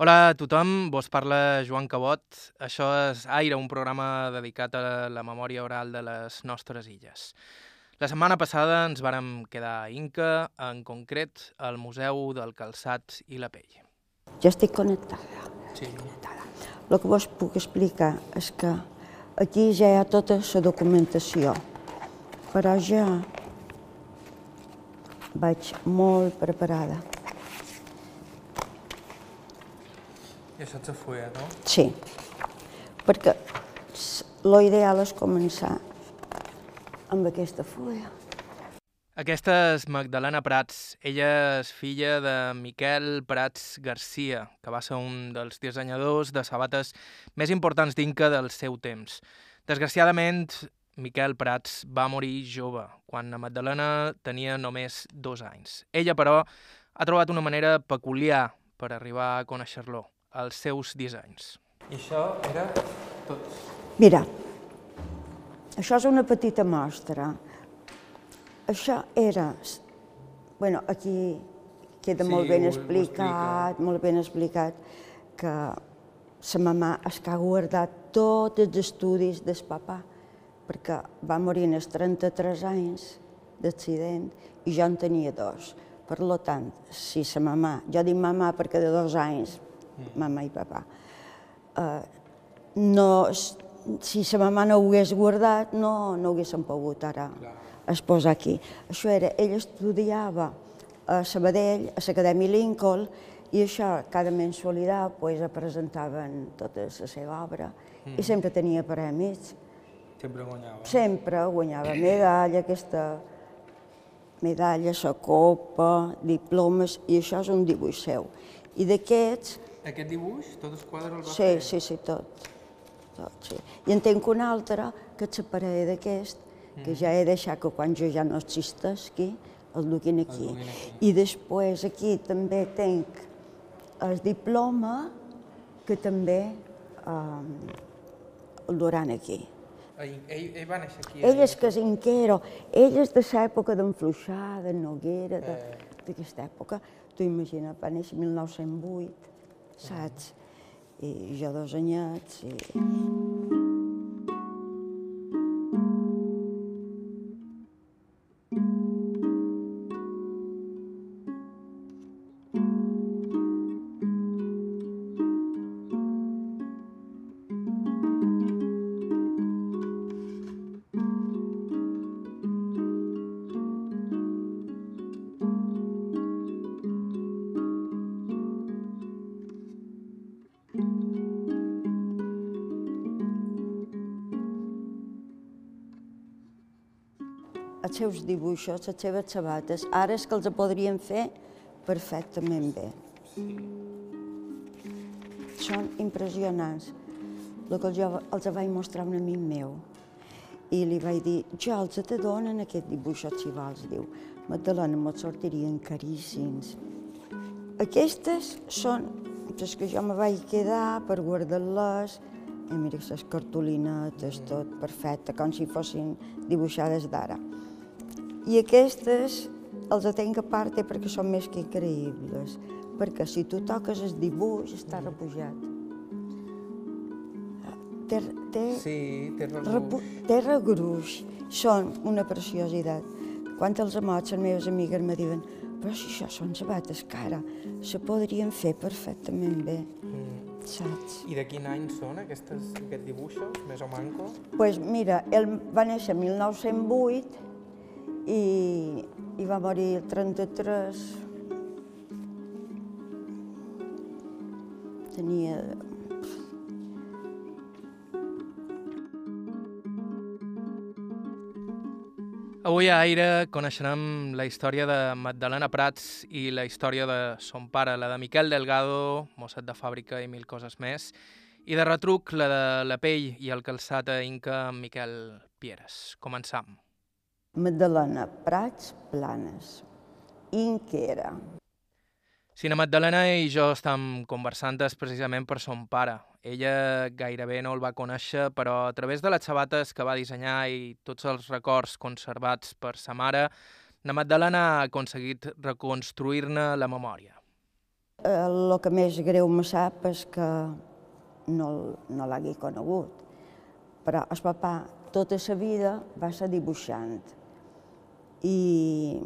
Hola a tothom, vos parla Joan Cabot. Això és Aire, un programa dedicat a la memòria oral de les nostres illes. La setmana passada ens vàrem quedar a Inca, en concret al Museu del Calçat i la Pell. Ja estic connectada. Sí. El que vos puc explicar és que aquí ja hi ha tota la documentació, però ja vaig molt preparada. I això és la fulla, no? Sí, perquè l'ideal és començar amb aquesta fulla. Aquesta és Magdalena Prats. Ella és filla de Miquel Prats Garcia, que va ser un dels dissenyadors de sabates més importants d'Inca del seu temps. Desgraciadament, Miquel Prats va morir jove, quan la Magdalena tenia només dos anys. Ella, però, ha trobat una manera peculiar per arribar a conèixer-lo els seus dissenys. I això era tot... Mira, això és una petita mostra. Això era... bueno, aquí queda Sí, molt ben explicat, explica. molt ben explicat, que sa mamà és que ha guardat tots els estudis del papà, perquè va morir als 33 anys d'accident i jo en tenia dos. Per lo tant, si sa mamà, jo dic mamà perquè de dos anys, mamà i papà, eh, no, si sa mamà no ho hagués guardat, no, no ho haguéssim pogut ara exposar aquí. Això era, ell estudiava a Sabadell, a l'Acadèmia Lincoln, i això, cada mensualitat, pues, presentaven tota la seva obra, i sempre tenia premis. Sempre guanyava. Sempre guanyava medalla, aquesta medalla, la copa, diplomes, i això és un dibuix seu. I d'aquests, Aquest dibuix, tot el quadre el va Sí, sí, sí, tot. tot sí. I en tinc un altre, que és la parella d'aquest, que ja he deixat que quan jo ja no existeixi, el duguin aquí. aquí. I després aquí també tinc el diploma, que també eh, el duran aquí. Ell, ell, ell va néixer aquí. Ell és casinquero, ell és de l'època d'en Fluixà, de Noguera, d'aquesta època. Tu imagina't, va néixer 1908, saps? I jo dos anyets, i... seus dibuixos, les seves sabates, ara és que els podrien fer perfectament bé. Són impressionants. El que jo els vaig mostrar a un amic meu i li vaig dir, jo els te donen aquest dibuixos si vols, diu. Magdalena, me'ls sortirien caríssims. Aquestes són les que jo me vaig quedar per guardar-les. I mira, les cartolinetes, tot perfecte, com si fossin dibuixades d'ara. I aquestes els tenc a part perquè són més que increïbles, perquè si tu toques el dibuix està repujat. Té, té, Sí, té repu, té regruix, són una preciositat. Quan els amots, les meves amigues me diuen però si això són sabates que ara se podrien fer perfectament bé, Mm. saps? I de quin any són aquestes, aquests dibuixos, més o manco? pues mira, ell va néixer en 1908 i, i va morir el 33. Tenia... Avui a Aire coneixerem la història de Magdalena Prats i la història de son pare, la de Miquel Delgado, mosset de fàbrica i mil coses més, i de retruc la de la pell i el calçat a Inca Miquel Pieres. Començam. Magdalena Prats Planes, Inquera. Si la Magdalena i jo estem conversant és precisament per son pare. Ella gairebé no el va conèixer, però a través de les sabates que va dissenyar i tots els records conservats per sa mare, la Magdalena ha aconseguit reconstruir-ne la memòria. El que més greu me sap és que no, no l'hagi conegut, però el papà tota la vida va ser dibuixant i,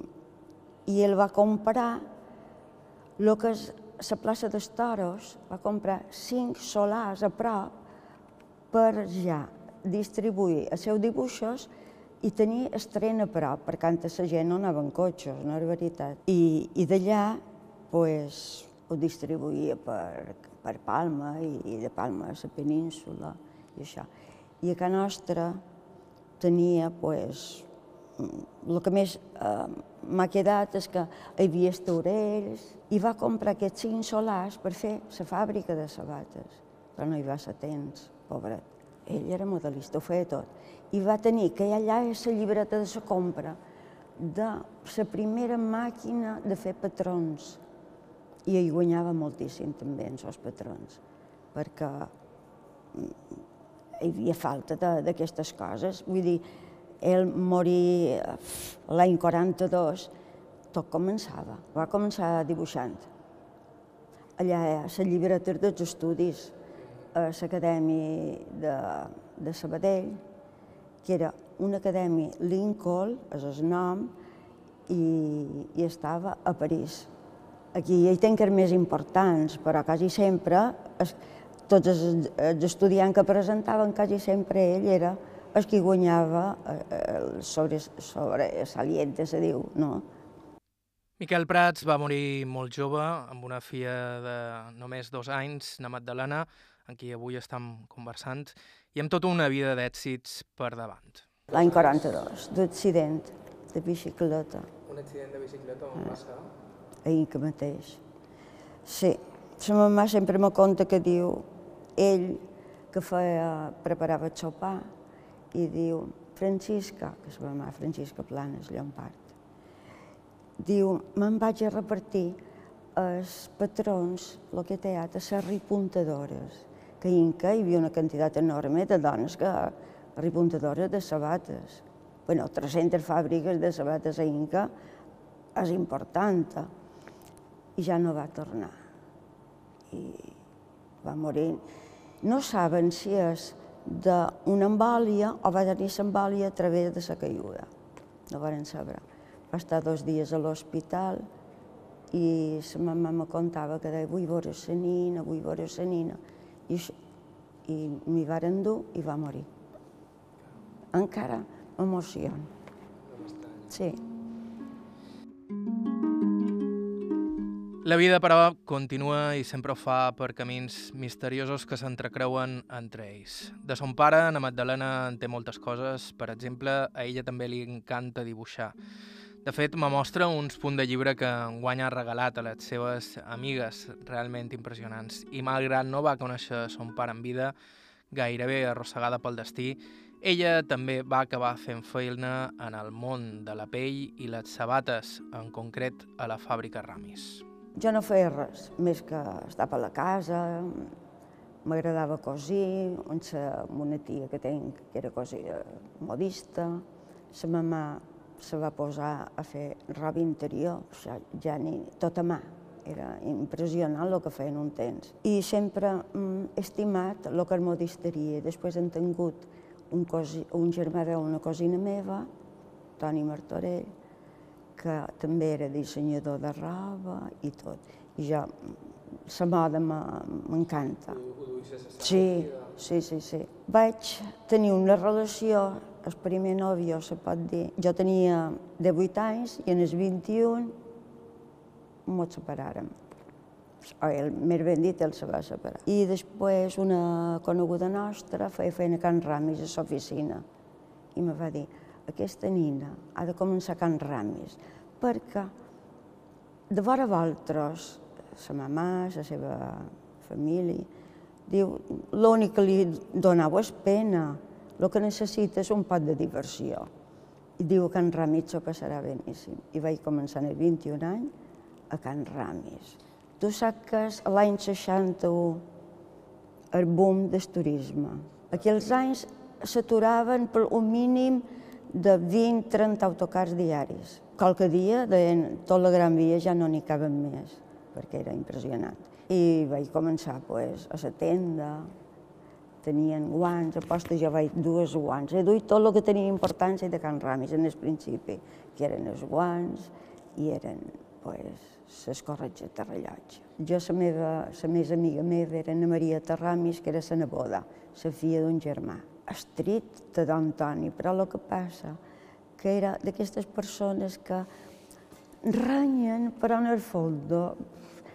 i ell va comprar el que és la plaça dels Toros, va comprar cinc solars a prop per ja distribuir els seus dibuixos i tenir estrena a prop, perquè antes la gent no anava en cotxes, no era veritat. I, i d'allà pues, ho distribuïa per, per Palma i, i de Palma a la península i això. I a casa nostra tenia pues, el que més eh, m'ha quedat és que hi havia estaurells i va comprar aquests cinc solars per fer la fàbrica de sabates, però no hi va ser temps, pobret. Ell era modelista, ho feia tot. I va tenir que allà és la llibreta de la compra de la primera màquina de fer patrons. I hi guanyava moltíssim també en els patrons, perquè hi havia falta d'aquestes coses. Vull dir, ell morí eh, l'any 42, tot començava. Va començar dibuixant. Allà a la llibreta dels estudis, a l'acadèmia de, de Sabadell, que era una acadèmia Lincoln, és el nom, i, i estava a París. Aquí hi ha tenkers més importants, però quasi sempre, es, tots els, els estudiants que presentaven, quasi sempre ell era el qui guanyava el eh, sobre, sobre saliente, se diu, no? Miquel Prats va morir molt jove, amb una filla de només dos anys, na Magdalena, en qui avui estem conversant, i amb tota una vida d'èxits per davant. L'any 42, d'accident de bicicleta. Un accident de bicicleta on va ser? Ahir que mateix. Sí, la mamà sempre me conta que diu ell que feia, preparava el sopar, i diu, Francisca, que és la meva Francisca Planes Llompart, diu, me'n vaig a repartir els patrons, el que té a les ripuntadores, que Inca hi havia una quantitat enorme de dones que ripuntadores de sabates. Bueno, 300 fàbriques de sabates a Inca és important. I ja no va tornar. I va morir. No saben si és d'una embòlia o va tenir l'embòlia a través de la caiguda. No van saber. Va estar dos dies a l'hospital i la mamà me contava que deia vull veure la nina, vull veure la nina. I, i m'hi varen dur i va morir. Encara m'emociona. Sí. La vida, però, continua i sempre ho fa per camins misteriosos que s'entrecreuen entre ells. De son pare, na Magdalena en té moltes coses. Per exemple, a ella també li encanta dibuixar. De fet, me mostra uns punts de llibre que enguany ha regalat a les seves amigues realment impressionants. I malgrat no va conèixer son pare en vida, gairebé arrossegada pel destí, ella també va acabar fent feina en el món de la pell i les sabates, en concret a la fàbrica Ramis. Jo no feia res, més que estar per la casa, m'agradava cosir, on sa, una tia que tenc, que era cosir modista, sa mamà se va posar a fer roba interior, ja, ja ni tot a mà, era impressionant el que feien un temps. I sempre mm, estimat el que és modisteria. Després hem tingut un, cosi, un germà veu una cosina meva, Toni Martorell, que també era dissenyador de roba i tot. I jo, la moda m'encanta. Sí, sí, sí, sí. Vaig tenir una relació, el primer nòvio se pot dir, jo tenia 18 anys i en els 21 ens separàrem. O el, més ben dit, ell se va separar. I després una coneguda nostra feia feina a Can Ramis a l'oficina i me va dir, aquesta nina ha de començar a Can Ramis, perquè de vora vosaltres, sa mamà, la seva família, diu, l'únic que li donava és pena, el que necessita és un pot de diversió. I diu que Can Ramis s'ho passarà beníssim. I vaig començar en el 21 any a Can Ramis. Tu saps que és l'any 61 el boom del turisme. Aquells anys s'aturaven per un mínim de 20-30 autocars diaris. Qualque dia, deien, tot la Gran Via ja no n'hi caben més. perquè era impressionant. I vaig començar pues, a la tenda, tenien guants, aposta jo vaig dues guants. He duit tot el que tenia importància de Can Ramis en el principi, que eren els guants i eren pues, les corretges de rellotge. Jo, la meva, la més amiga meva era Ana Maria Terramis, que era la neboda, la filla d'un germà. Estrit de Don Toni, però el que passa que era d'aquestes persones que ranyen, però en el fons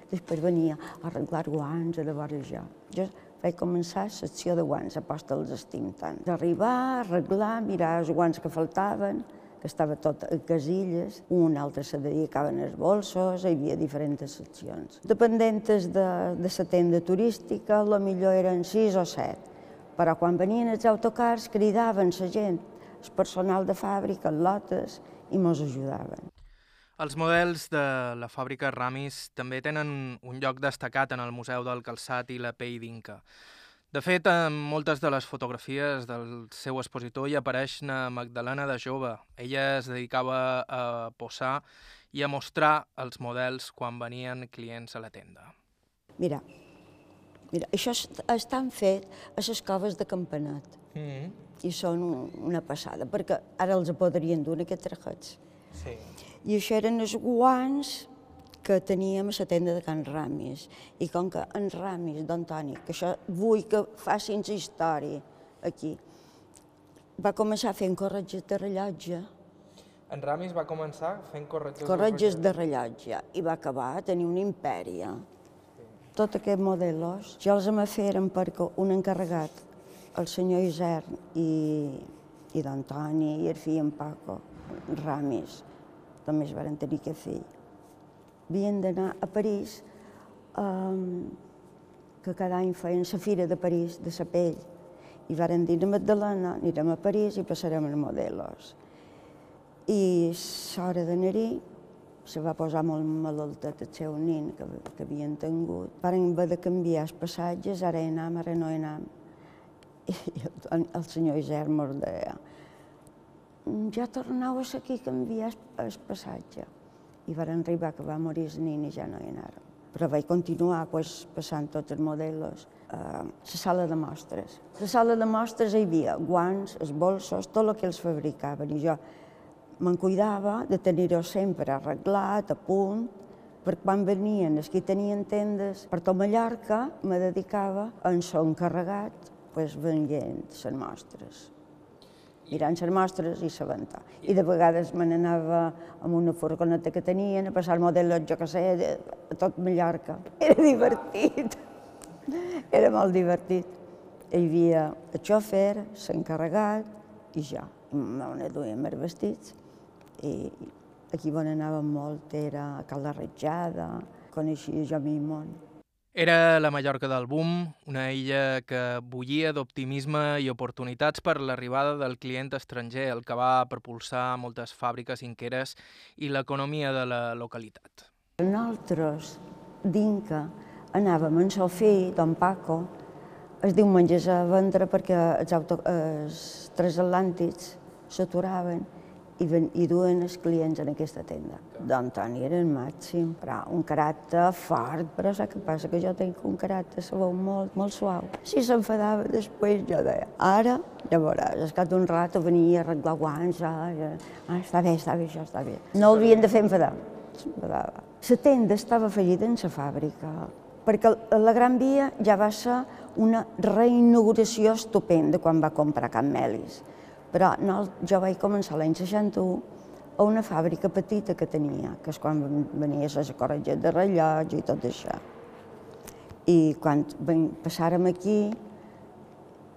després venia a arreglar guants, a vora jo. Jo vaig començar la secció de guants, aposta els estim tant. Arribar, arreglar, mirar els guants que faltaven, que estava tot a casilles, un altre se dedicaven als bolsos, hi havia diferents seccions. Dependentes de, de la tenda turística, la millor eren sis o set, però quan venien els autocars cridaven la gent, el personal de fàbrica, lotes, i mos ajudaven. Els models de la fàbrica Ramis també tenen un lloc destacat en el Museu del Calçat i la Pell d'Inca. De fet, en moltes de les fotografies del seu expositor hi apareix na Magdalena de jove. Ella es dedicava a posar i a mostrar els models quan venien clients a la tenda. Mira, mira això estan fet a les coves de Campanet. Mm -hmm i són una passada, perquè ara els podrien dur aquests trajets. Sí. I això eren els guants que teníem a la tenda de Can Ramis. I com que en Ramis, d'Antoni, que això vull que facin història aquí, va començar fent corretges de rellotge. En Ramis va començar fent corretges, corretges de rellotge i va acabar a tenir una impèria. Tot aquests modelos jo els em feren perquè un encarregat el senyor Isern i, i d'Antoni i el fill en Paco, Ramis, també es van tenir que fer. Havien d'anar a París, um, que cada any feien la fira de París, de la pell, i varen dir a Magdalena, anirem a París i passarem els modelos. I l'hora d'anar-hi se va posar molt malaltet el seu nin que, que havien tingut. Varen haver de canviar els passatges, ara hi anam, ara no hi anam i el, el senyor Isern mos deia ja tornau a aquí a canviar el passatge. I van arribar que va morir el nin i ja no hi anàrem. Però vaig continuar pues, passant tots els models a la sala de mostres. A la sala de mostres hi havia guants, els bolsos, tot el que els fabricaven. I jo me'n cuidava de tenir-ho sempre arreglat, a punt, per quan venien els que tenien tendes per tot Mallorca, me dedicava a en son encarregat pues, venint les mostres, mirant les mostres i sabentar. I de vegades me n'anava amb una furgoneta que tenien a passar el model, jo que sé, a tot Mallorca. Era divertit, era molt divertit. Hi havia el xofer, l'encarregat i jo. On duíem els vestits i aquí on anàvem molt era a Cal Rejada, coneixia jo mi món. Era la Mallorca del boom, una illa que bullia d'optimisme i oportunitats per l'arribada del client estranger, el que va propulsar moltes fàbriques inqueres i l'economia de la localitat. Nosaltres, d'Inca, anàvem en fill, don Paco, els diumenges a vendre perquè els, auto, els transatlàntics s'aturaven i, ven, i duen els clients en aquesta tenda. D'Antoni era el màxim, però un caràcter fort, però saps què passa? Que jo tinc un caràcter sabó molt, molt suau. Si s'enfadava després, jo deia, ara, ja veuràs, escat un rato venia a arreglar guants, ah, ah, està bé, està bé, això està bé. No el havien de fer enfadar, s'enfadava. La tenda estava fallida en la fàbrica, perquè la Gran Via ja va ser una reinauguració estupenda quan va comprar Can Melis però no, jo vaig començar l'any 61 a una fàbrica petita que tenia, que és quan venia la corretget de rellotge i tot això. I quan passàrem aquí,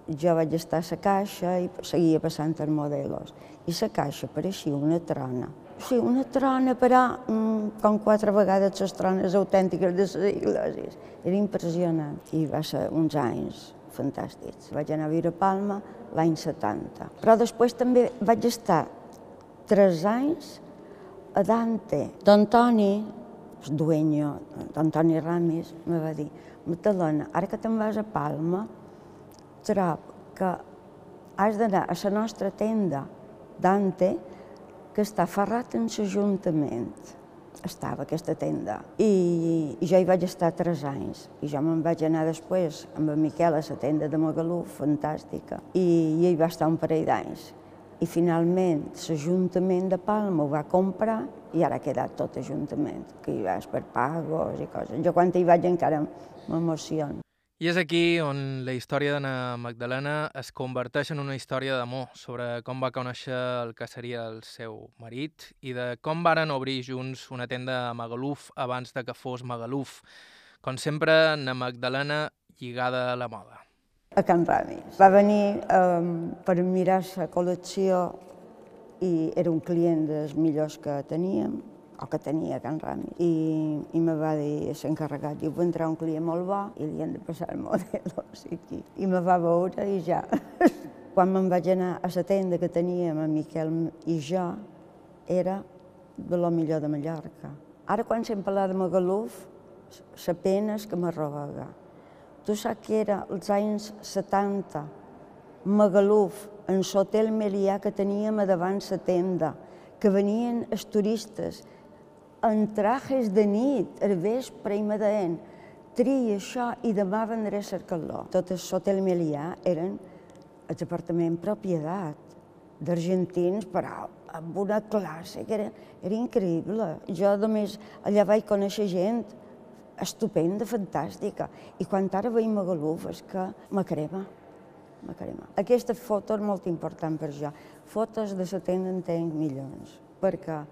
jo vaig estar a la caixa i seguia passant els modelos. I la caixa pareixia una trona. Sí, una trona, però mm, com quatre vegades les trones autèntiques de les iglesias. Era impressionant. I va ser uns anys fantàstics. Vaig anar a viure a Palma l'any 70. Però després també vaig estar tres anys a Dante. D'Antoni, el dueño, d'Antoni Ramis, me va dir, Magdalena, ara que te'n vas a Palma, trob que has d'anar a la nostra tenda, Dante, que està ferrat en l'Ajuntament. Estava aquesta tenda. I, i jo hi vaig estar tres anys. I jo me'n vaig anar després amb en Miquel a la tenda de Magaluf, fantàstica. I, i hi va estar un parell d'anys. I finalment l'Ajuntament de Palma ho va comprar i ara ha quedat tot Ajuntament, que hi vas per pagos i coses. Jo quan hi vaig encara m'emociono. I és aquí on la història d'Anna Magdalena es converteix en una història d'amor sobre com va conèixer el que seria el seu marit i de com varen obrir junts una tenda a Magaluf abans de que fos Magaluf. Com sempre, Anna Magdalena lligada a la moda. A Can Ramis. Va venir um, per mirar la col·lecció i era un client dels millors que teníem o que tenia Can Rami. I, i me va dir l'encarregat, diu, va entrar un client molt bo i li han de passar el model, o sigui, i me va veure i ja. Quan me'n vaig anar a la tenda que teníem amb Miquel i jo, era de lo millor de Mallorca. Ara, quan se'm parla de Magaluf, la pena és que m'arroga. Tu saps que era els anys 70, Magaluf, en l'hotel Melià que teníem a davant la tenda, que venien els turistes en trajes de nit, al vespre i me deien tria això i demà vendré a cercar-lo. Tot el Melià eren els apartaments propietat d'argentins, però amb una classe que era, era increïble. Jo només allà vaig conèixer gent estupenda, fantàstica. I quan ara veiem Magaluf és que me crema, me crema. Aquesta foto és molt important per jo. Fotos de la tenda en tenc milions, perquè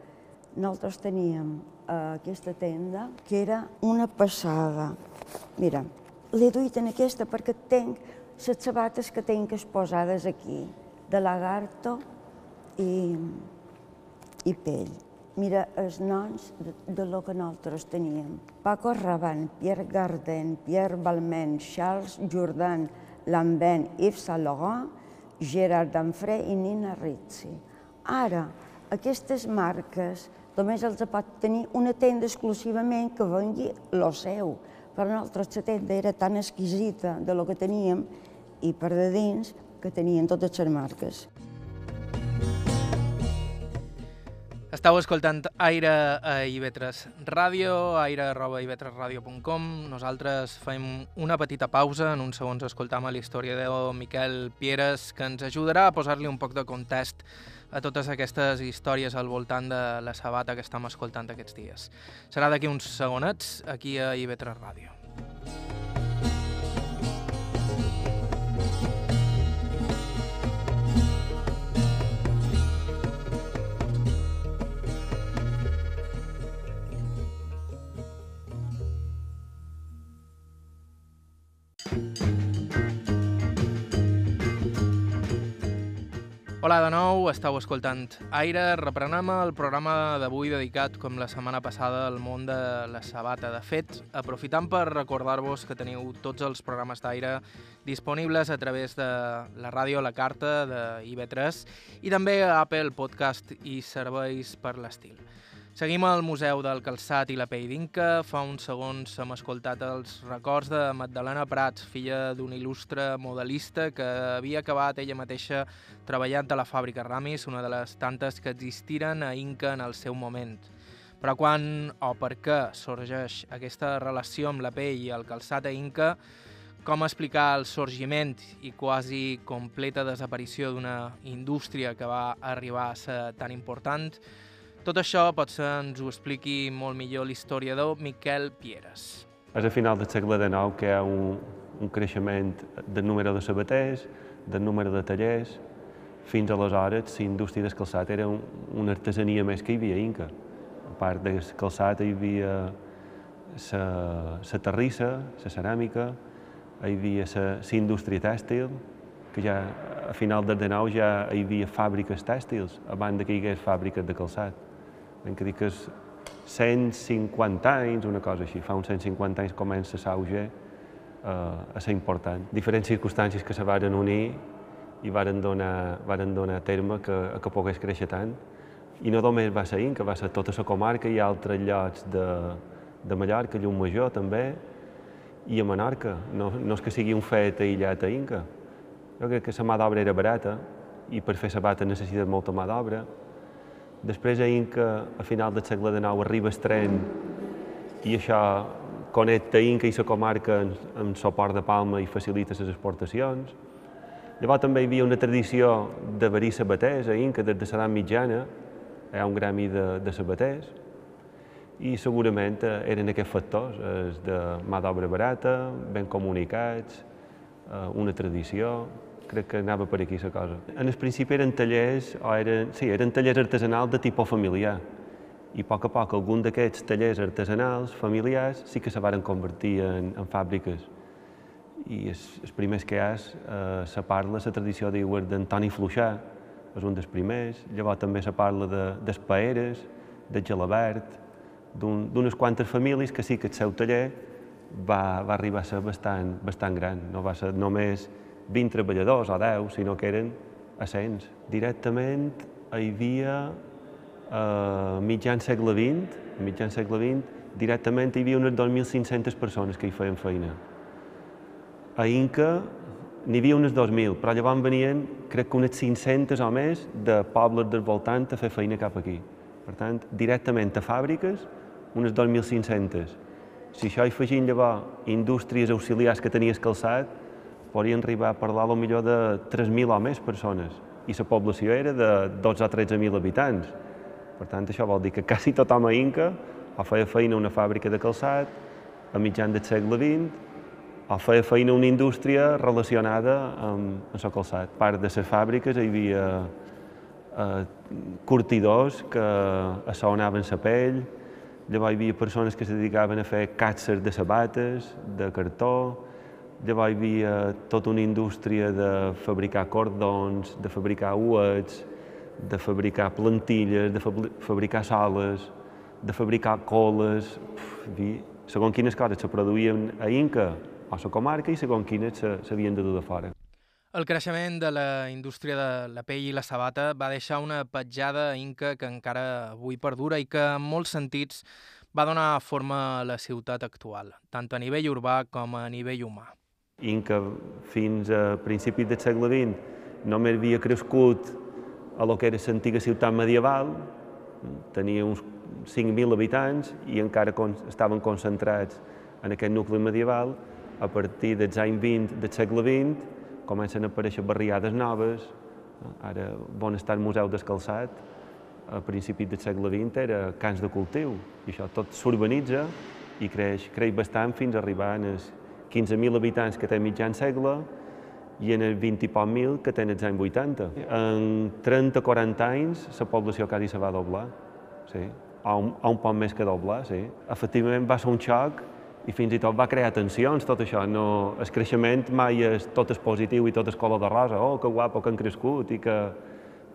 nosaltres teníem uh, aquesta tenda que era una passada. Mira, l'he duit en aquesta perquè tenc les sabates que tenc exposades aquí, de lagarto i, i pell. Mira, els noms de, de lo que nosaltres teníem. Paco Rabanne, Pierre Garden, Pierre Balmain, Charles Jourdan, Lambert, Yves Saint Laurent, Gerard Danfré i Nina Rizzi. Ara, aquestes marques només els pot tenir una tenda exclusivament que vengui lo seu. Per nosaltres la tenda era tan exquisita de lo que teníem i per de dins que tenien totes les marques. Estau escoltant Aire a Ivetres Ràdio, aire arroba ivetresradio.com. Nosaltres fem una petita pausa, en uns segons escoltam la història de Miquel Pieres, que ens ajudarà a posar-li un poc de context a totes aquestes històries al voltant de la sabata que estem escoltant aquests dies. Serà d'aquí uns segonets, aquí a IB3 Ràdio. Hola de nou, estàu escoltant Aire. Reprenem el programa d'avui dedicat, com la setmana passada, al món de la sabata. De fet, aprofitant per recordar-vos que teniu tots els programes d'Aire disponibles a través de la ràdio a la carta de IB3 i també a Apple Podcast i serveis per l'estil. Seguim al Museu del Calçat i la Pell d'Inca. Fa uns segons hem escoltat els records de Magdalena Prats, filla d'un il·lustre modelista que havia acabat ella mateixa treballant a la fàbrica Ramis, una de les tantes que existiren a Inca en el seu moment. Però quan o per què sorgeix aquesta relació amb la pell i el calçat a Inca, com explicar el sorgiment i quasi completa desaparició d'una indústria que va arribar a ser tan important, tot això potser ens ho expliqui molt millor l'historiador Miquel Pieres. És a final del segle XIX que hi ha un, un creixement del número de sabaters, del número de tallers. Fins aleshores, la indústria del calçat era un, una artesania més que hi havia Inca. A part del calçat hi havia la terrissa, la ceràmica, hi havia la indústria tèxtil, que ja a final del XIX ja hi havia fàbriques tèxtils, abans que hi hagués fàbriques de calçat en què dic que és 150 anys, una cosa així, fa uns 150 anys comença l'auge eh, a ser important. Diferents circumstàncies que se varen unir i varen donar, varen donar terme que, que pogués créixer tant. I no només va ser Inca, va ser tota la comarca i altres llocs de, de Mallorca, Major també, i a Menorca. No, no és que sigui un fet aïllat a Inca. Jo crec que la mà d'obra era barata i per fer la bata necessites molta mà d'obra Després a Inca, a final del segle XIX, arriba el tren i això connecta Inca i la comarca amb, amb suport de Palma i facilita les exportacions. Llavors també hi havia una tradició de verí sabaters a Inca des de l'edat mitjana, hi ha un gremi de, de sabaters, i segurament eh, eren aquests factors, els de mà d'obra barata, ben comunicats, eh, una tradició, crec que anava per aquí la cosa. En el principi eren tallers, o eren, sí, eren tallers artesanals de tipus familiar, i a poc a poc algun d'aquests tallers artesanals, familiars, sí que se varen convertir en, en fàbriques. I els, els primers que hi ha, eh, se parla, la tradició d'Antoni Fluixà, és un dels primers, llavors també se parla de, d'Espaeres, de Gelabert, d'unes un, quantes famílies que sí que el seu taller va, va arribar a ser bastant, bastant gran, no va ser només 20 treballadors o 10, sinó que eren a 100. Directament hi havia a mitjan segle XX, a mitjan segle XX, directament hi havia unes 2.500 persones que hi feien feina. A Inca n'hi havia unes 2.000, però llavors venien, crec que unes 500 o més, de pobles del voltant a fer feina cap aquí. Per tant, directament a fàbriques, unes 2.500. Si això hi afegim llavors indústries auxiliars que tenies calçat, podrien arribar a parlar millor de 3.000 o més persones. I la població era de 12 o 13.000 habitants. Per tant, això vol dir que quasi tothom a Inca o feia feina una fàbrica de calçat a mitjan del segle XX o feia feina una indústria relacionada amb, amb el calçat. Part de les fàbriques hi havia eh, curtidors que assaonaven la pell, llavors hi havia persones que se dedicaven a fer càtser de sabates, de cartó, llavors hi havia tota una indústria de fabricar cordons, de fabricar uets, de fabricar plantilles, de fabricar soles, de fabricar coles, segons quines coses se produïen a Inca o a la comarca i segons quines s'havien de dur de fora. El creixement de la indústria de la pell i la sabata va deixar una petjada inca que encara avui perdura i que en molts sentits va donar forma a la ciutat actual, tant a nivell urbà com a nivell humà. Inca fins a principis del segle XX només havia crescut a lo que era l'antiga ciutat medieval, tenia uns 5.000 habitants i encara estaven concentrats en aquest nucli medieval. A partir dels anys 20 del segle XX comencen a aparèixer barriades noves, ara bon estar el Museu Descalçat, a principis del segle XX era camps de cultiu, i això tot s'urbanitza i creix, creix bastant fins a arribar als 15.000 habitants que té mitjan segle, i en el 20 i poc mil que tenen els anys 80. En 30-40 anys la població quasi se va doblar, sí. a un, a un poc més que doblar, sí. Efectivament va ser un xoc i fins i tot va crear tensions tot això. No, el creixement mai és tot és positiu i tot és color de rosa, oh, que guapo que han crescut i que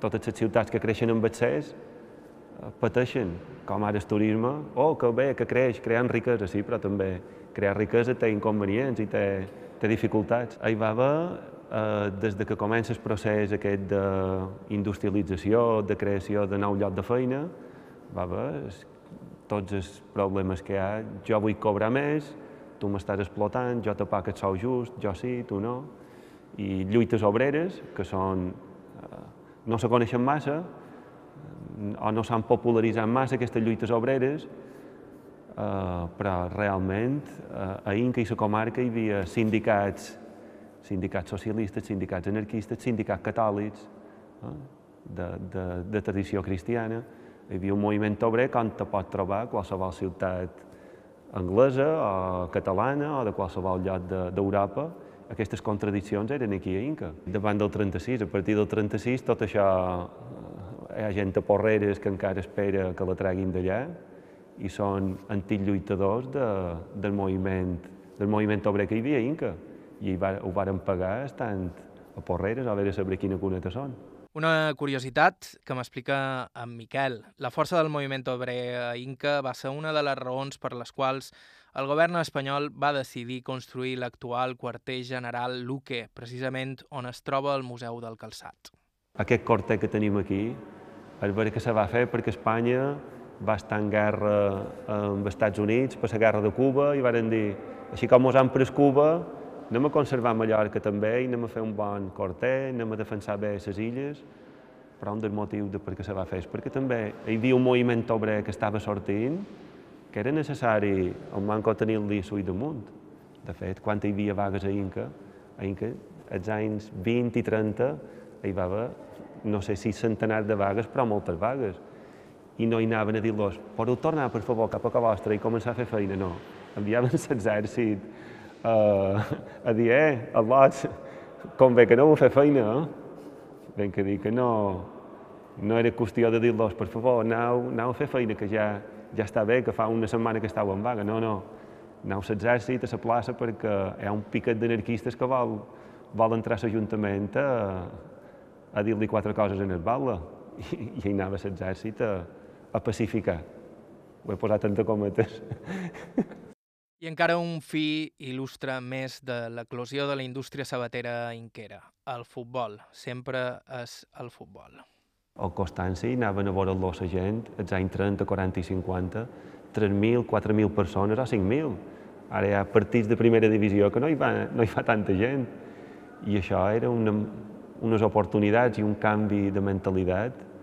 totes les ciutats que creixen amb accés eh, pateixen, com ara el turisme, oh, que bé, que creix, creant riquesa, sí, però també crear riquesa té inconvenients i té, té dificultats. Hi va haver eh, des de que comença el procés aquest d'industrialització, de creació de nou lloc de feina, va bé, tots els problemes que hi ha, jo vull cobrar més, tu m'estàs explotant, jo te pago el sou just, jo sí, tu no, i lluites obreres, que són, eh, no se coneixen massa, o no s'han popularitzat massa aquestes lluites obreres, eh, però realment eh, a Inca i la comarca hi havia sindicats sindicats socialistes, sindicats anarquistes, sindicats catòlics, eh, de, de, de tradició cristiana. Hi havia un moviment obrer com te pot trobar qualsevol ciutat anglesa o catalana o de qualsevol lloc d'Europa. De, Aquestes contradiccions eren aquí a Inca. Davant del 36, a partir del 36, tot això, hi ha gent a Porreres que encara espera que la treguin d'allà i són antics lluitadors de, del, moviment, del moviment obrer que hi havia a Inca i ho varen pagar estant a Porreres a veure saber quina cuneta són. Una curiositat que m'explica en Miquel. La força del moviment obrer a Inca va ser una de les raons per les quals el govern espanyol va decidir construir l'actual quarter general Luque, precisament on es troba el Museu del Calçat. Aquest quarter que tenim aquí, veure que se va fer perquè Espanya va estar en guerra amb els Estats Units per la guerra de Cuba i varen dir, així com ens han pres Cuba, anem a conservar Mallorca també i anem a fer un bon corter, anem a defensar bé les illes, però un dels motius de per què se va fer és perquè també hi havia un moviment obrer que estava sortint que era necessari el manco tenir-li suït damunt. De fet, quan hi havia vagues a Inca, a Inca, als anys 20 i 30, hi va haver, no sé si centenars de vagues, però moltes vagues. I no hi anaven a dir-los, podeu tornar, per favor, cap a casa vostra i començar a fer feina, no. Enviaven l'exèrcit uh, a dir, eh, al·lots, com bé que no vau fer feina, eh? Ben que dir que no, no era qüestió de dir-los, per favor, aneu, aneu a fer feina, que ja, ja està bé, que fa una setmana que estàu en vaga. No, no, aneu a l'exèrcit, a la plaça, perquè hi ha un piquet d'anarquistes que vol, vol entrar a l'Ajuntament a, a dir-li quatre coses en el baula. I, i anava l'exèrcit a, a pacificar. Ho he posat entre cometes. I encara un fi il·lustre més de l'eclosió de la indústria sabatera inquera, el futbol. Sempre és el futbol. Al Constanci anaven a veure-lo la gent, als anys 30, 40 i 50, 3.000, 4.000 persones o 5.000. Ara hi ha partits de primera divisió que no hi va, no hi va tanta gent. I això era una, unes oportunitats i un canvi de mentalitat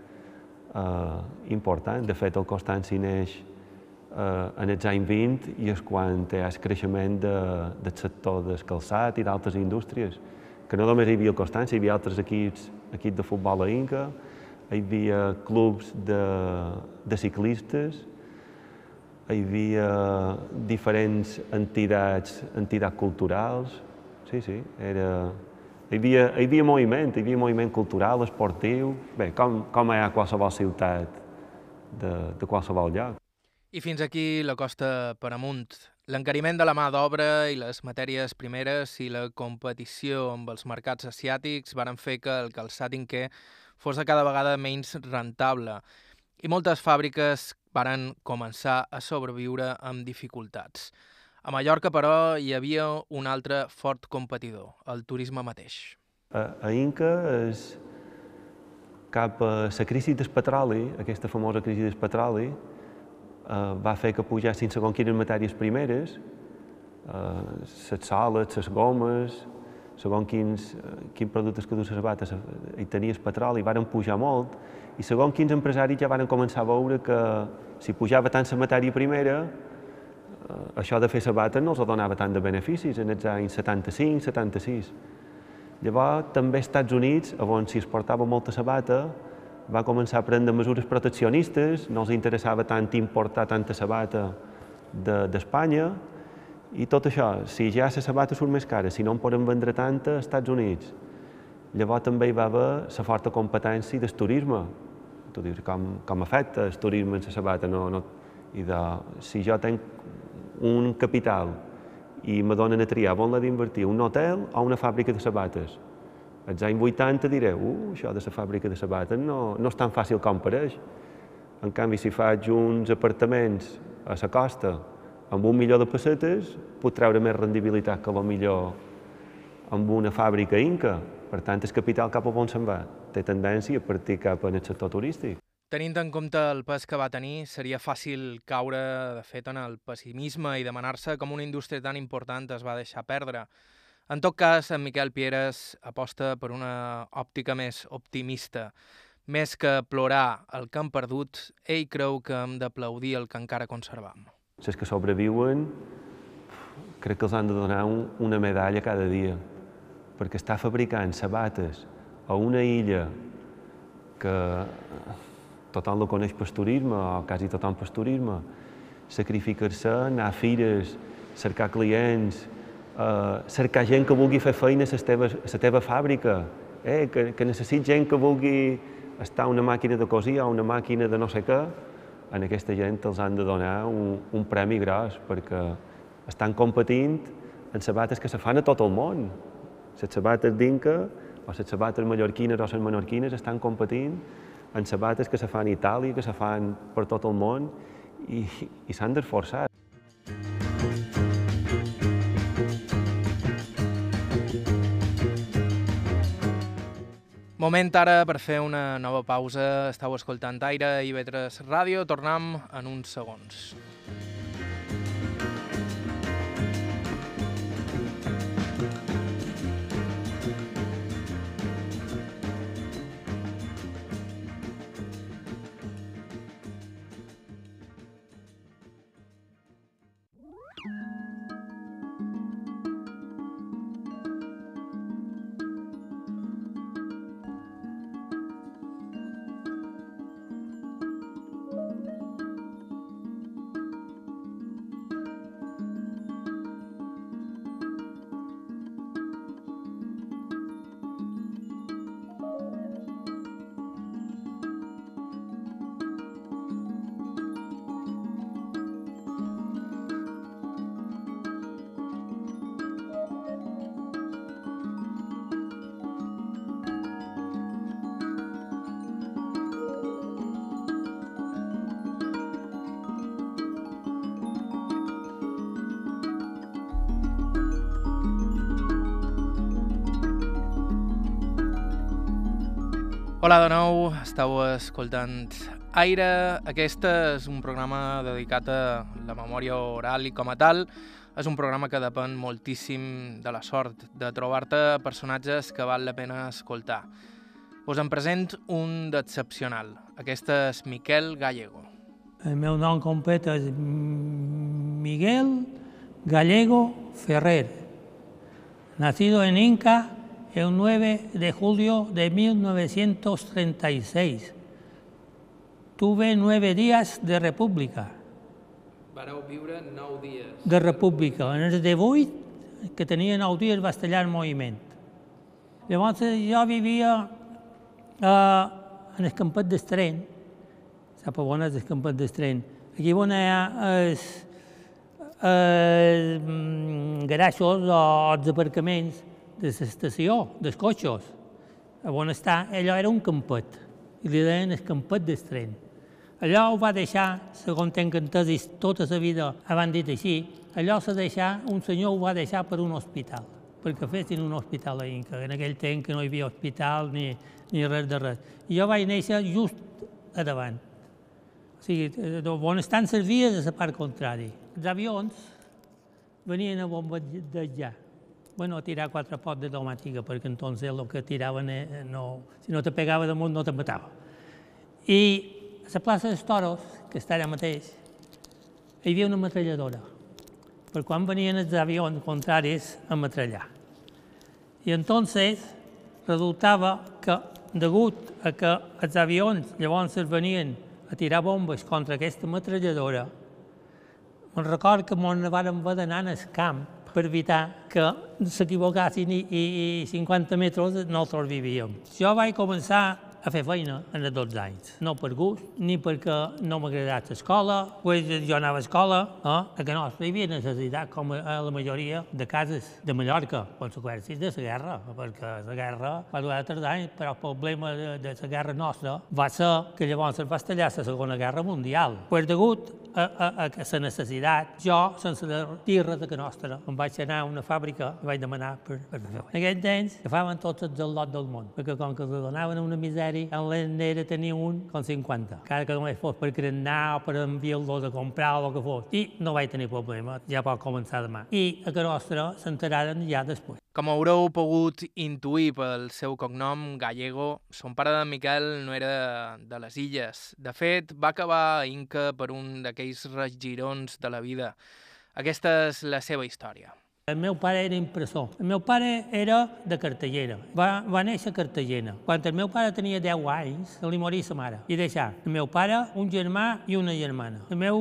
eh, important. De fet, el Constanci neix eh, en els anys 20 i és quan hi ha el creixement de, del sector del calçat i d'altres indústries, que no només hi havia el Constanci, hi havia altres equips, equips de futbol a Inca, hi havia clubs de, de ciclistes, hi havia diferents entitats, entitats culturals, sí, sí, era... Hi havia, hi havia moviment, hi havia moviment cultural, esportiu, bé, com, com hi ha qualsevol ciutat de, de qualsevol lloc. I fins aquí la costa per amunt. L'encariment de la mà d'obra i les matèries primeres i la competició amb els mercats asiàtics varen fer que el calçat inquer fos cada vegada menys rentable i moltes fàbriques varen començar a sobreviure amb dificultats. A Mallorca, però, hi havia un altre fort competidor, el turisme mateix. A, a Inca és cap a la crisi del petroli, aquesta famosa crisi del petroli, eh, va fer que pugessin segons quines matèries primeres, eh, les soles, les gomes, segons quins, eh, quins productes que du les bates hi tenies petroli, varen pujar molt, i segons quins empresaris ja varen començar a veure que si pujava tant la matèria primera, eh, això de fer sabata no els donava tant de beneficis en els anys 75-76. Llavors, també als Estats Units, on s'hi exportava molta sabata, va començar a prendre mesures proteccionistes, no els interessava tant importar tanta sabata d'Espanya, de, i tot això, si ja la sabata surt més cara, si no en poden vendre tanta als Estats Units, llavors també hi va haver la forta competència del turisme. Tu dius, com, com afecta el turisme en la sabata? No, no. I de, si jo tenc un capital i me donen a triar on l'he d'invertir, un hotel o una fàbrica de sabates, als anys 80 diré, uh, això de la fàbrica de sabates no, no és tan fàcil com pareix. En canvi, si faig uns apartaments a la costa amb un milió de pessetes pot treure més rendibilitat que millor amb una fàbrica inca. Per tant, el capital cap a on se'n va? Té tendència a partir cap el sector turístic. Tenint en compte el pes que va tenir, seria fàcil caure, de fet, en el pessimisme i demanar-se com una indústria tan important es va deixar perdre. En tot cas, en Miquel Pieres aposta per una òptica més optimista. Més que plorar el que hem perdut, ell creu que hem d'aplaudir el que encara conservam les que sobreviuen, crec que els han de donar un, una medalla cada dia, perquè està fabricant sabates a una illa que tothom la coneix per turisme, o quasi tothom per turisme, sacrificar-se, anar a fires, cercar clients, eh, cercar gent que vulgui fer feina a la teva, a la teva fàbrica, eh, que, que necessit gent que vulgui estar una màquina de cosir o una màquina de no sé què, en aquesta gent els han de donar un, un premi gros, perquè estan competint en sabates que se fan a tot el món. Les sabates d'Inca o les sabates mallorquines o les menorquines estan competint en sabates que se fan a Itàlia, que se fan per tot el món i, i s'han d'esforçar. Moment ara per fer una nova pausa. Estau escoltant Aire i Vetres Ràdio. Tornem en uns segons. Hola de nou, estàu escoltant Aire. Aquest és un programa dedicat a la memòria oral i com a tal és un programa que depèn moltíssim de la sort, de trobar-te personatges que val la pena escoltar. Us en present un d'excepcional. Aquest és Miquel Gallego. El meu nom complet és Miguel Gallego Ferrer, nacido en Inca el 9 de julio de 1936. Tuve nueve días de república. Vareu viure nou dies. De república. En els de vuit, que tenia nou dies, va estallar el moviment. Llavors jo vivia eh, en el campet d'Estren, sap on és el campet d'Estren? Aquí on hi ha els, els garaixos o els aparcaments de l'estació, dels cotxes, on està, allò era un campet, i li deien el campet d'estren. Allò ho va deixar, segons tenc entès, tota la vida abans dit així, allò s'ha deixat, un senyor ho va deixar per un hospital, perquè fessin un hospital a Inca. En aquell temps que no hi havia hospital ni, ni res de res. I jo vaig néixer just a davant. O sigui, on estan les vies a la part contrària. Els avions venien a bombardejar bueno, tirar quatre pots de domàtica, perquè entonces el que tiraven no, si no te pegava damunt no te matava. I a la plaça dels Toros, que està allà mateix, hi havia una metralladora, per quan venien els avions contraris a metrallar. I entonces resultava que, degut a que els avions llavors venien a tirar bombes contra aquesta metralladora, me'n record que m'on vàrem haver d'anar al camp per evitar que s'equivocassin i, i, i 50 metres nosaltres vivíem. Jo vaig començar a fer feina en els 12 anys. No per gust, ni perquè no m'ha agradat l'escola, pues jo anava a escola, eh? a que no, hi havia necessitat, com a la majoria de cases de Mallorca, conseqüències de la guerra, perquè la guerra va durar 3 anys, però el problema de, de la guerra nostra va ser que llavors es va estallar la Segona Guerra Mundial. Pues degut a, a, a la necessitat, jo, sense dir res de que nostra, em vaig anar a una fàbrica i vaig demanar per, per fer En aquell temps agafaven tots els al lot del món, perquè com que els donaven una misèria, en l'endera tenia un com 50, cada que només fos per crenar o per enviar-los a comprar o el que fos. I no vaig tenir problema, ja pot començar demà. I a que nostra s'enteraren ja després. Com haureu pogut intuir pel seu cognom, Gallego, son pare de Miquel no era de les illes. De fet, va acabar Inca per un d'aquells regirons de la vida. Aquesta és la seva història. El meu pare era impressor. El meu pare era de Cartagena. Va, va néixer a Cartagena. Quan el meu pare tenia 10 anys, se li morí sa mare. I deixà el meu pare, un germà i una germana. El meu,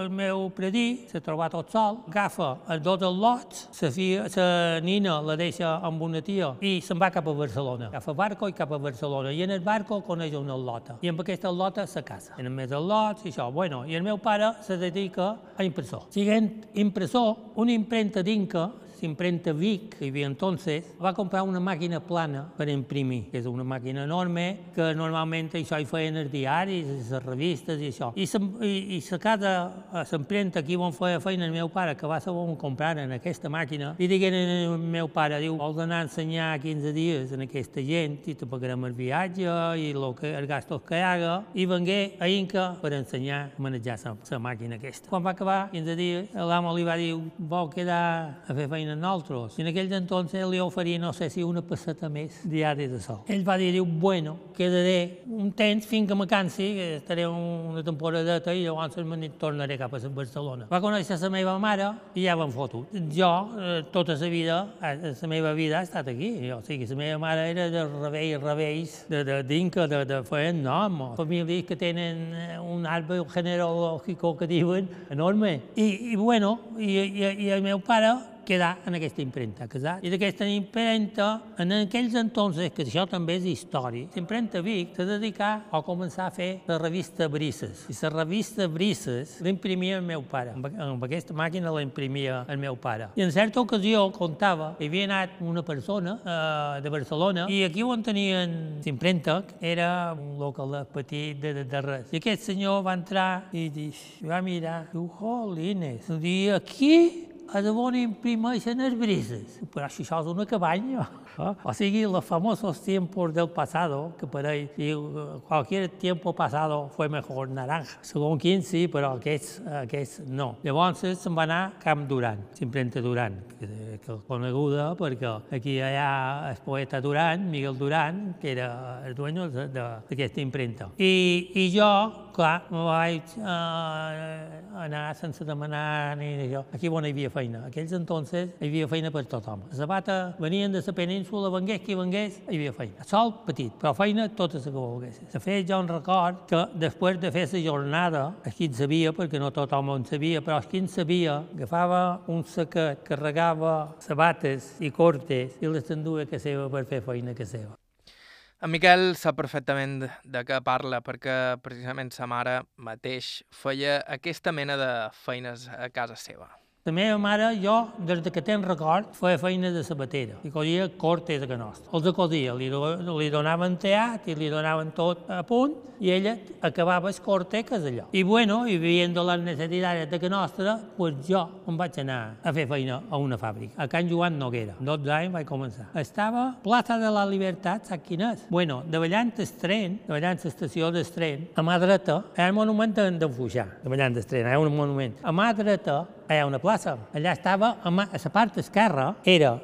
el meu predí s'ha trobat tot sol, agafa els dos al·lots, sa, fia, sa nina la deixa amb una tia i se'n va cap a Barcelona. Agafa barco i cap a Barcelona. I en el barco coneix una al·lota. I amb aquesta al·lota se casa. Tenen més al·lots i això. Bueno, i el meu pare se dedica a impressor. Siguent impressor, una impremta d'Inca s'imprenta Vic, que hi havia entonces, va comprar una màquina plana per imprimir, que és una màquina enorme, que normalment això hi feien els diaris, les revistes i això. I, i, i la casa, s'imprenta aquí on feia feina el meu pare, que va saber on comprar en aquesta màquina, i digueren al meu pare, diu, vols anar a ensenyar 15 dies en aquesta gent i te pagarem el viatge i lo que, els gastos que haga, i vengué a Inca per ensenyar a manejar la màquina aquesta. Quan va acabar 15 dies, l'amo li va dir, vol quedar a fer feina en nosaltres. I en aquell entonces li oferia, no sé si una passeta més diària de sol. Ell va dir, bueno, quedaré un temps fins que me cansi, que estaré una temporadeta i llavors me tornaré cap a Barcelona. Va conèixer la meva mare i ja van fotut. Jo, eh, tota la vida, eh, la meva vida ha estat aquí. O sigui, la meva mare era de rebells, rebells, de, d'Inca, de, de, de fer nom, famílies que tenen eh, un arbre genealògic que diuen enorme. I, i bueno, i, i, i el meu pare quedar en aquesta impremta, casat. I d'aquesta impremta, en aquells entonces, que això també és història, l'impremta Vic s'ha dedicat a començar a fer la revista Brises. I la revista Brises l'imprimia el meu pare. Amb, amb aquesta màquina la imprimia el meu pare. I en certa ocasió contava que havia anat una persona eh, de Barcelona i aquí on tenien l'impremta era un local petit de, de, de res. I aquest senyor va entrar i va mirar, diu, jolines, diu, aquí a de on imprimeixen les brises. Però si això és una cabanya. Eh? O sigui, los famosos tiempos del pasado, que per ell diu cualquier tiempo pasado fue mejor naranja. Segons quin sí, però aquests, aquests no. Llavors se'n va anar Camp Duran, s'imprenta Duran, que, que coneguda perquè aquí hi ha el poeta Duran, Miguel Duran, que era el dueño d'aquesta imprenta. I, I jo, clar, me vaig eh, anar sense demanar ni això. Aquí on hi havia feina. Aquells entonces hi havia feina per tothom. La sabata venien de la península, vengués qui vengués, hi havia feina. Sol petit, però feina totes que volgués. De fet, jo en record que després de fer la jornada, el qui en sabia, perquè no tothom en sabia, però el qui en sabia, agafava un saquet, carregava sabates i cortes i les enduia que seva per fer feina que seva. En Miquel sap perfectament de què parla perquè precisament sa mare mateix feia aquesta mena de feines a casa seva. La meva mare, jo, des que tenc record, feia feina de sabatera i collia cortes de canostra. Els acodia, li, li donaven teat i li donaven tot a punt i ella acabava les corteques allò. I bueno, i viendo les necessitats de canostra, pues jo em vaig anar a fer feina a una fàbrica, a Can Joan Noguera. 12 anys vaig començar. Estava Plaça de la Libertat, saps quin és? Bueno, davallant el tren, davallant l'estació del tren, a mà dreta, hi ha el monument d'en Fuixà, davallant el tren, hi ha un monument. A mà dreta ha una plaça. Allà estava, a la part esquerra, era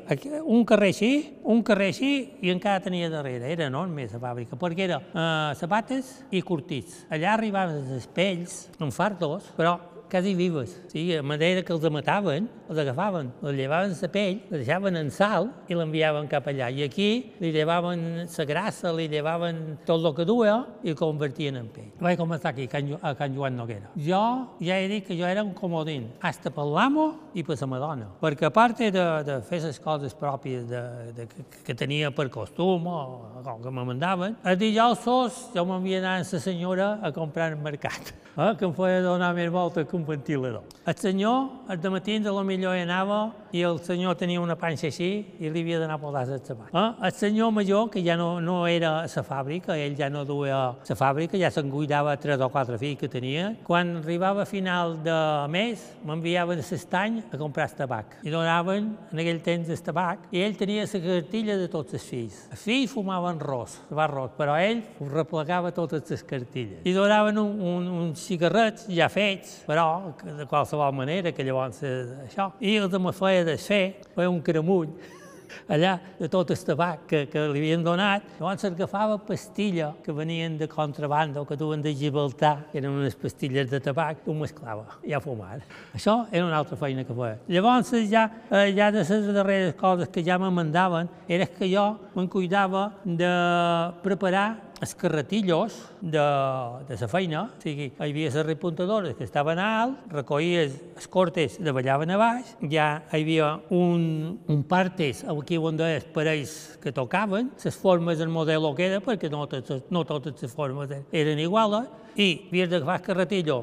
un carrer així, un carrer així, i encara tenia darrere. Era enorme la fàbrica, perquè era eh, sabates i curtits. Allà arribaven els pells, en fardos, però quasi vives. Sí, a manera que els mataven, els agafaven, els llevaven la pell, els deixaven en sal i l'enviaven cap allà. I aquí li llevaven la grassa, li llevaven tot el que duia i el convertien en pell. Vaig començar aquí, a Can Joan Noguera. Jo ja he dit que jo era un comodín, hasta per l'amo i per la Madonna. Perquè a part de, de fer les coses pròpies de, de, que, que tenia per costum o, o que me mandaven, els dijous jo m'havia anat amb la senyora a comprar al mercat, eh, que em feia donar més voltes que un ventilador. El senyor, el de matins, a lo millor hi anava i el senyor tenia una panxa així i li havia d'anar a podar el sabat. Eh? El senyor major, que ja no, no era a la fàbrica, ell ja no duia la fàbrica, ja se'n cuidava tres o quatre fills que tenia, quan arribava a final de mes m'enviaven a l'estany a comprar el tabac. I donaven en aquell temps el tabac i ell tenia la cartilla de tots els fills. Els fills fumaven ros, va ros, però ell replegava totes les cartilles. I donaven un, un, uns cigarrets ja fets, però de qualsevol manera, que llavors això. I els me feia desfer, feia un cremull allà de tot el tabac que, que li havien donat. Llavors s'agafava pastilla que venien de contrabanda o que duen de Gibraltar, que eren unes pastilles de tabac, ho mesclava i a fumar. Això era una altra feina que feia. Llavors ja, eh, ja de les darreres coses que ja me mandaven era que jo me'n cuidava de preparar els carretillos de, de la feina, o sigui, hi havia les repuntadores que estaven alt, recollies els cortes i balaven a baix, ja hi havia un, un partes aquí on els parells que tocaven, les formes del model que era, perquè no totes, no totes les formes eren iguals, i havies d'agafar el carretillo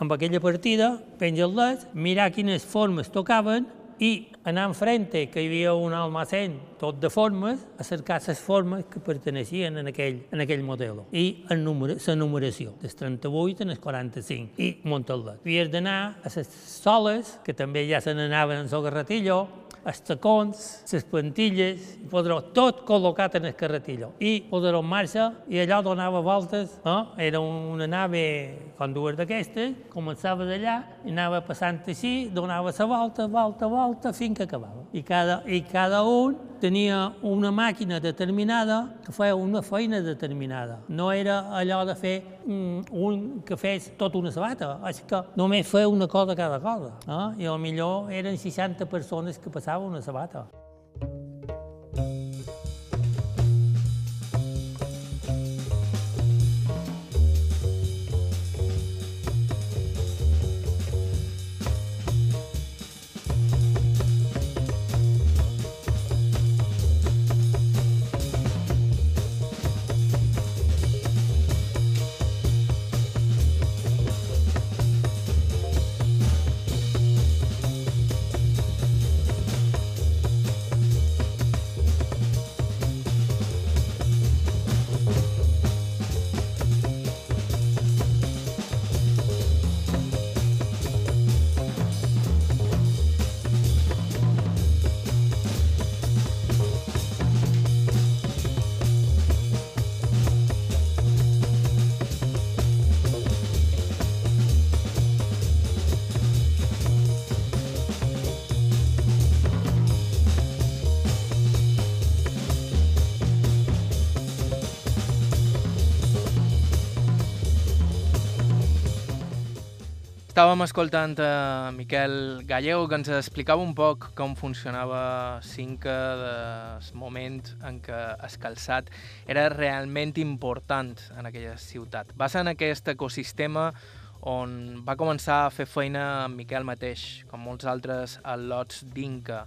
amb aquella partida, penjar-les, mirar quines formes tocaven i anar enfrente, que hi havia un almacén tot de formes, a cercar les formes que perteneixien en aquell, en aquell model. I la numeració, des 38 en el 45, i muntar-les. Havies d'anar a les soles, que també ja se n'anaven en el garratillo, els tacons, les plantilles, i podrà tot col·locat en el carretillo. I podrà en marxa, i allò donava voltes, eh? era una nave com dues d'aquestes, començava d'allà, i anava passant així, donava la volta, volta, volta, fins que acabava. I cada, i cada un tenia una màquina determinada que feia una feina determinada. No era allò de fer mm, un que fes tota una sabata, és que només feia una cosa cada cosa. Eh? I millor eren 60 persones que passaven una sabata. Estàvem escoltant a Miquel Gallego que ens explicava un poc com funcionava Cinca del moment en què el calçat era realment important en aquella ciutat. Va ser en aquest ecosistema on va començar a fer feina en Miquel mateix, com molts altres al·lots d'Inca.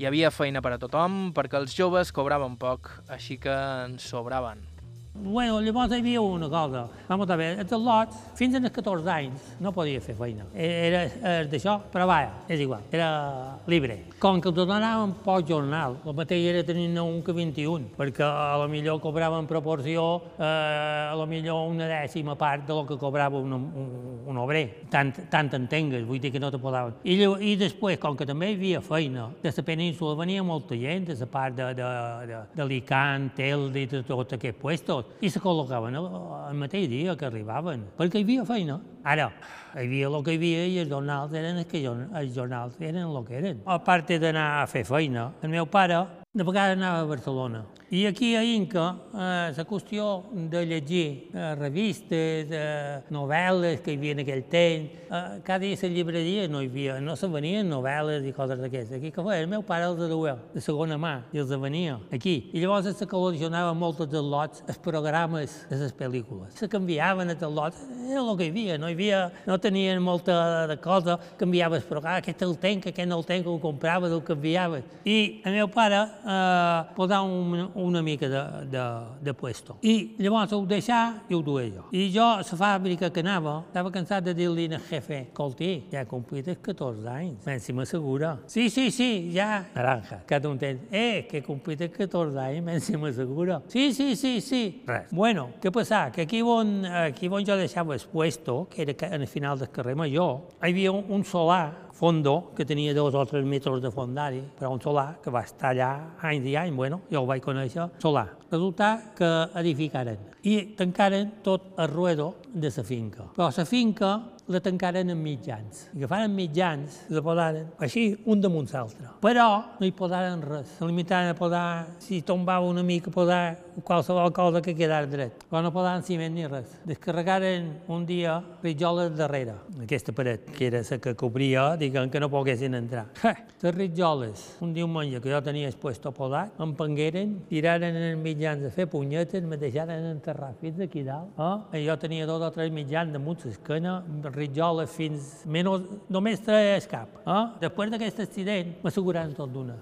Hi havia feina per a tothom perquè els joves cobraven poc, així que en sobraven. Bueno, llavors hi havia una cosa. Vamos a veure, els lots, fins als 14 anys, no podia fer feina. Era, era d'això, però vaja, és igual, era libre. Com que els donaven poc jornal, el mateix era tenir un que 21, perquè a lo millor cobrava en proporció eh, a lo millor una dècima part de lo que cobrava un, un, un obrer. Tant, tant entengues, vull dir que no te podaven. I, I després, com que també hi havia feina, de la península venia molta gent, de la part de, de, de, Licant, Telde de tot aquest puesto, i se col·locaven el mateix dia que arribaven, perquè hi havia feina. Ara, hi havia el que hi havia i els jornals eren els, que, els jornals eren el que eren. A part d'anar a fer feina, el meu pare de vegades anava a Barcelona. I aquí a Inca, eh, la qüestió de llegir eh, revistes, eh, novel·les que hi havia en aquell temps, eh, cada dia a la llibreria no hi havia, no se venien novel·les i coses d'aquestes. Aquí que feia, el meu pare els duia de segona mà i els venia aquí. I llavors se col·leccionaven molts dels lots, els programes de les pel·lícules. Se canviaven els lots, era el que hi havia, no hi havia, no tenien molta de cosa, canviaves, però ah, aquest el tenc, aquest no el tenc, ho compraves, el canviaves. I el meu pare eh, posar un, una mica de, de, de puesto. I llavors ho deixar i ho duia jo. I jo a la fàbrica que anava, estava cansat de dir-li al jefe, escolti, ja he complit els 14 anys, men si m'assegura. Sí, sí, sí, ja. Naranja, cada un temps. Eh, que he complit els 14 anys, men si m'assegura. Sí, sí, sí, sí. Res. Bueno, què passa? Que aquí on, aquí on jo deixava el puesto, que era en el final del carrer Major, hi havia un solar fondo, que tenia dos o tres metres de fondari, però un solar que va estar allà anys i anys, bueno, jo ho vaig conèixer, solar. Resulta que edificaren i tancaren tot el ruedo de la finca. Però la finca la tancaren en mitjans. Agafaren mitjans, la posaren així, un damunt l'altre. Però no hi posaren res. Se limitaren a posar, si tombava una mica, posar qualsevol cosa que quedara dret. Però no posaven ciment ni res. Descarregaren un dia ritjoles darrere, aquesta paret, que era la que cobria, diguem que no poguessin entrar. Les ritjoles, un diumenge que jo tenia expuesto a posar, em pengueren, tiraren en els mitjans a fer punyetes, me deixaren enterrar fins aquí dalt. Eh? I jo tenia dos o tres mitjans damunt l'esquena, ritjoles fins menys, només tres cap. Eh? Després d'aquest accident m'asseguraren tot d'una.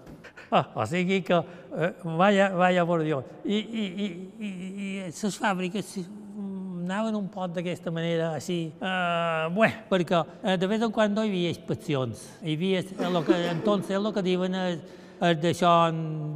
Ah, o sigui que, eh, vaya, vaya por Dios. I, i, i, les fàbriques anaven un poc d'aquesta manera, així, eh, bé, perquè eh, de vegades en quan no hi havia inspeccions, hi havia, el que, entonces, el que diuen és, és d'això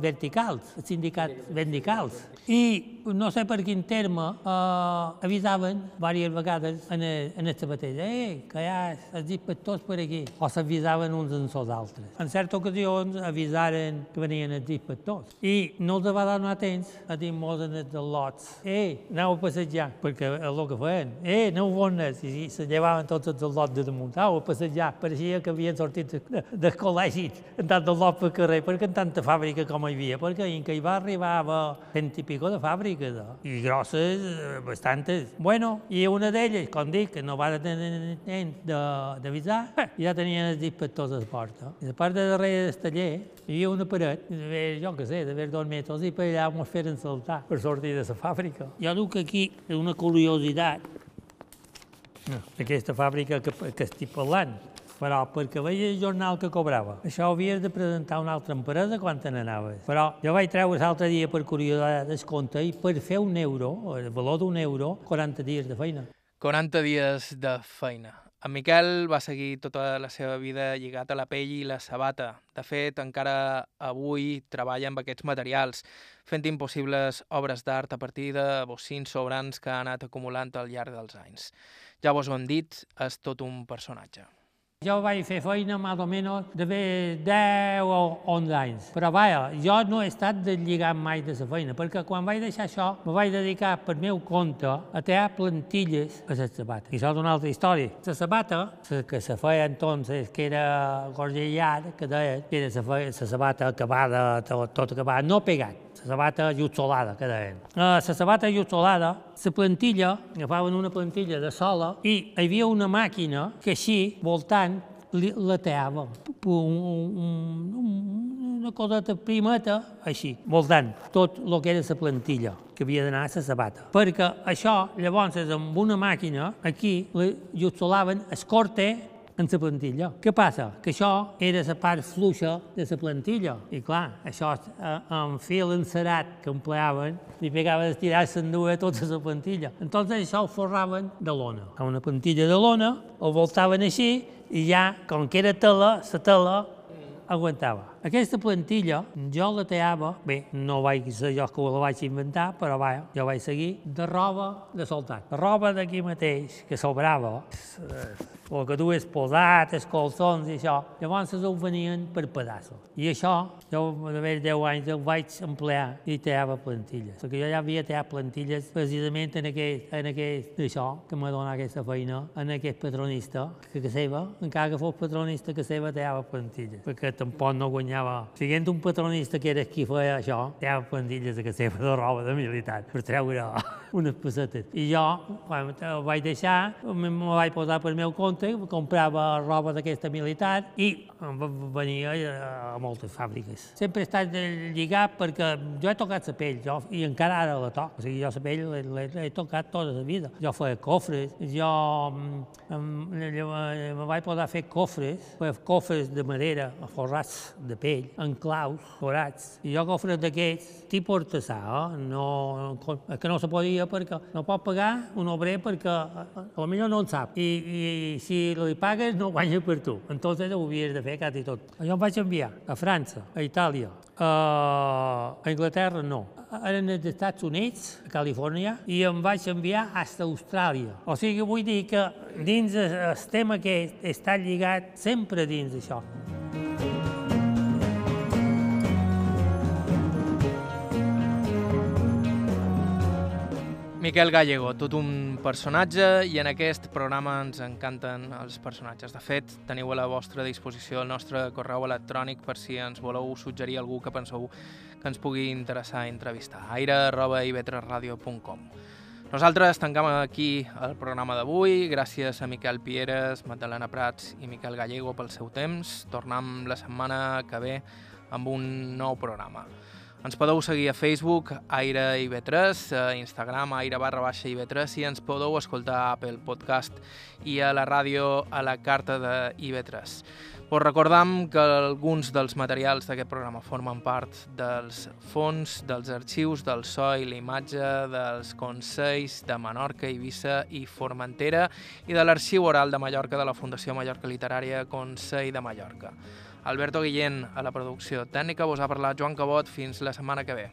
verticals, els sindicats verticals. I no sé per quin terme, eh, avisaven diverses vegades en, el, en el sabater, eh, que hi ha els inspectors per aquí, o s'avisaven uns en els altres. En certes ocasions avisaren que venien els inspectors i no els va donar temps a dir-nos en els lots, eh, aneu a passejar, perquè és el que feien, eh, aneu bones, i se llevaven tots els lots de damunt, au, a passejar, pareixia que havien sortit de, de col·legi, en tant de lot pel carrer, perquè en tanta fàbrica com hi havia, perquè en què hi va arribar i pico de fàbrica, fàbriques, i grosses, eh, bastantes. Bueno, i una d'elles, com dic, que no va tenir temps d'avisar, ja tenien els inspectors a la porta. I la part de darrere del taller hi havia una paret, de, jo què sé, d'haver dos metres, i per allà ens feren saltar per sortir de la fàbrica. Jo duc aquí una curiositat d'aquesta fàbrica que, que estic parlant però perquè veia el jornal que cobrava. Això ho havies de presentar a una altra empresa quan te n'anaves. Però jo vaig treure l'altre dia per curiositat el compte i per fer un euro, el valor d'un euro, 40 dies de feina. 40 dies de feina. En Miquel va seguir tota la seva vida lligat a la pell i la sabata. De fet, encara avui treballa amb aquests materials, fent impossibles obres d'art a partir de bocins sobrants que ha anat acumulant al llarg dels anys. Ja vos ho hem dit, és tot un personatge. Jo vaig fer feina més o menys de 10 o 11 anys. Però vaja, jo no he estat deslligat mai de la feina, perquè quan vaig deixar això me vaig dedicar per meu compte a treure plantilles a les sabates. I això és una altra història. La sabata, que se feia entonces, que era gorgellar, que deia, que era la sabata acabada, tot, tot acabat, no pegat, la sabata llutzolada, que deien. La sabata llutzolada, la plantilla, agafaven una plantilla de sola i hi havia una màquina que així, voltant, la teava. Un, un, un, una coseta primeta, així, voltant, tot el que era la plantilla que havia d'anar a la sabata. Perquè això, llavors, amb una màquina, aquí, llutzolaven el corte en la plantilla. Què passa? Que això era la part fluixa de la plantilla. I clar, això eh, amb fil encerat que empleaven, li pegava d'estirar s'endua tota la plantilla. Entonces això ho forraven de lona. A una plantilla de lona, ho voltaven així i ja, com que era tela, la tela aguantava. Aquesta plantilla jo la teava, bé, no vaig ser jo que la vaig inventar, però va, jo vaig seguir, de roba de soldat. De roba d'aquí mateix, que sobrava, el que tu has posat, els colzons i això, llavors ho venien per pedaços. I això, jo d'haver 10 anys ho vaig emplear i teava plantilles, perquè jo ja havia teat plantilles precisament en aquest, en aquest això, que m'ha donat aquesta feina, en aquest patronista, que que seva, encara que fos patronista que seva, teava plantilles, perquè tampoc no guanyava. Siguent un patronista que era qui feia això, teava plantilles de seva de roba de militar, per treure unes pessetes. I jo, quan ho vaig deixar, me vaig posar per meu compte comprava roba d'aquesta militar i venia a moltes fàbriques. Sempre he estat lligat perquè jo he tocat la pell jo, i encara ara la toc. O sigui, jo la pell l'he tocat tota la vida. Jo feia cofres, jo me vaig poder fer cofres, cofres de madera forrats de pell, en claus, forats. I jo cofres d'aquests, tipus artesà, eh? no, que no se podia perquè no pot pagar un obrer perquè a, a, millor no en sap. I, i si li pagues no guanya per tu. Entonces ho havies de fer quasi tot. Jo em vaig enviar a França, a Itàlia, a Anglaterra no. Eren els Estats Units, a Califòrnia, i em vaig enviar a Austràlia. O sigui, vull dir que dins el tema que està lligat sempre dins d'això. Miquel Gallego, tot un personatge i en aquest programa ens encanten els personatges. De fet, teniu a la vostra disposició el nostre correu electrònic per si ens voleu suggerir algú que penseu que ens pugui interessar entrevistar. aire arroba ivetresradio.com Nosaltres tancam aquí el programa d'avui. Gràcies a Miquel Pieres, Magdalena Prats i Miquel Gallego pel seu temps. Tornem la setmana que ve amb un nou programa. Ens podeu seguir a Facebook, Aire IB3, a Instagram, Aire barra baixa IB3 i ens podeu escoltar a Apple Podcast i a la ràdio a la carta de IB3. Us recordam que alguns dels materials d'aquest programa formen part dels fons, dels arxius del so i l'imatge dels Consells de Menorca, Eivissa i Formentera i de l'Arxiu Oral de Mallorca de la Fundació Mallorca Literària Consell de Mallorca. Alberto Guillén a la producció tècnica, vos ha parlat Joan Cabot, fins la setmana que ve.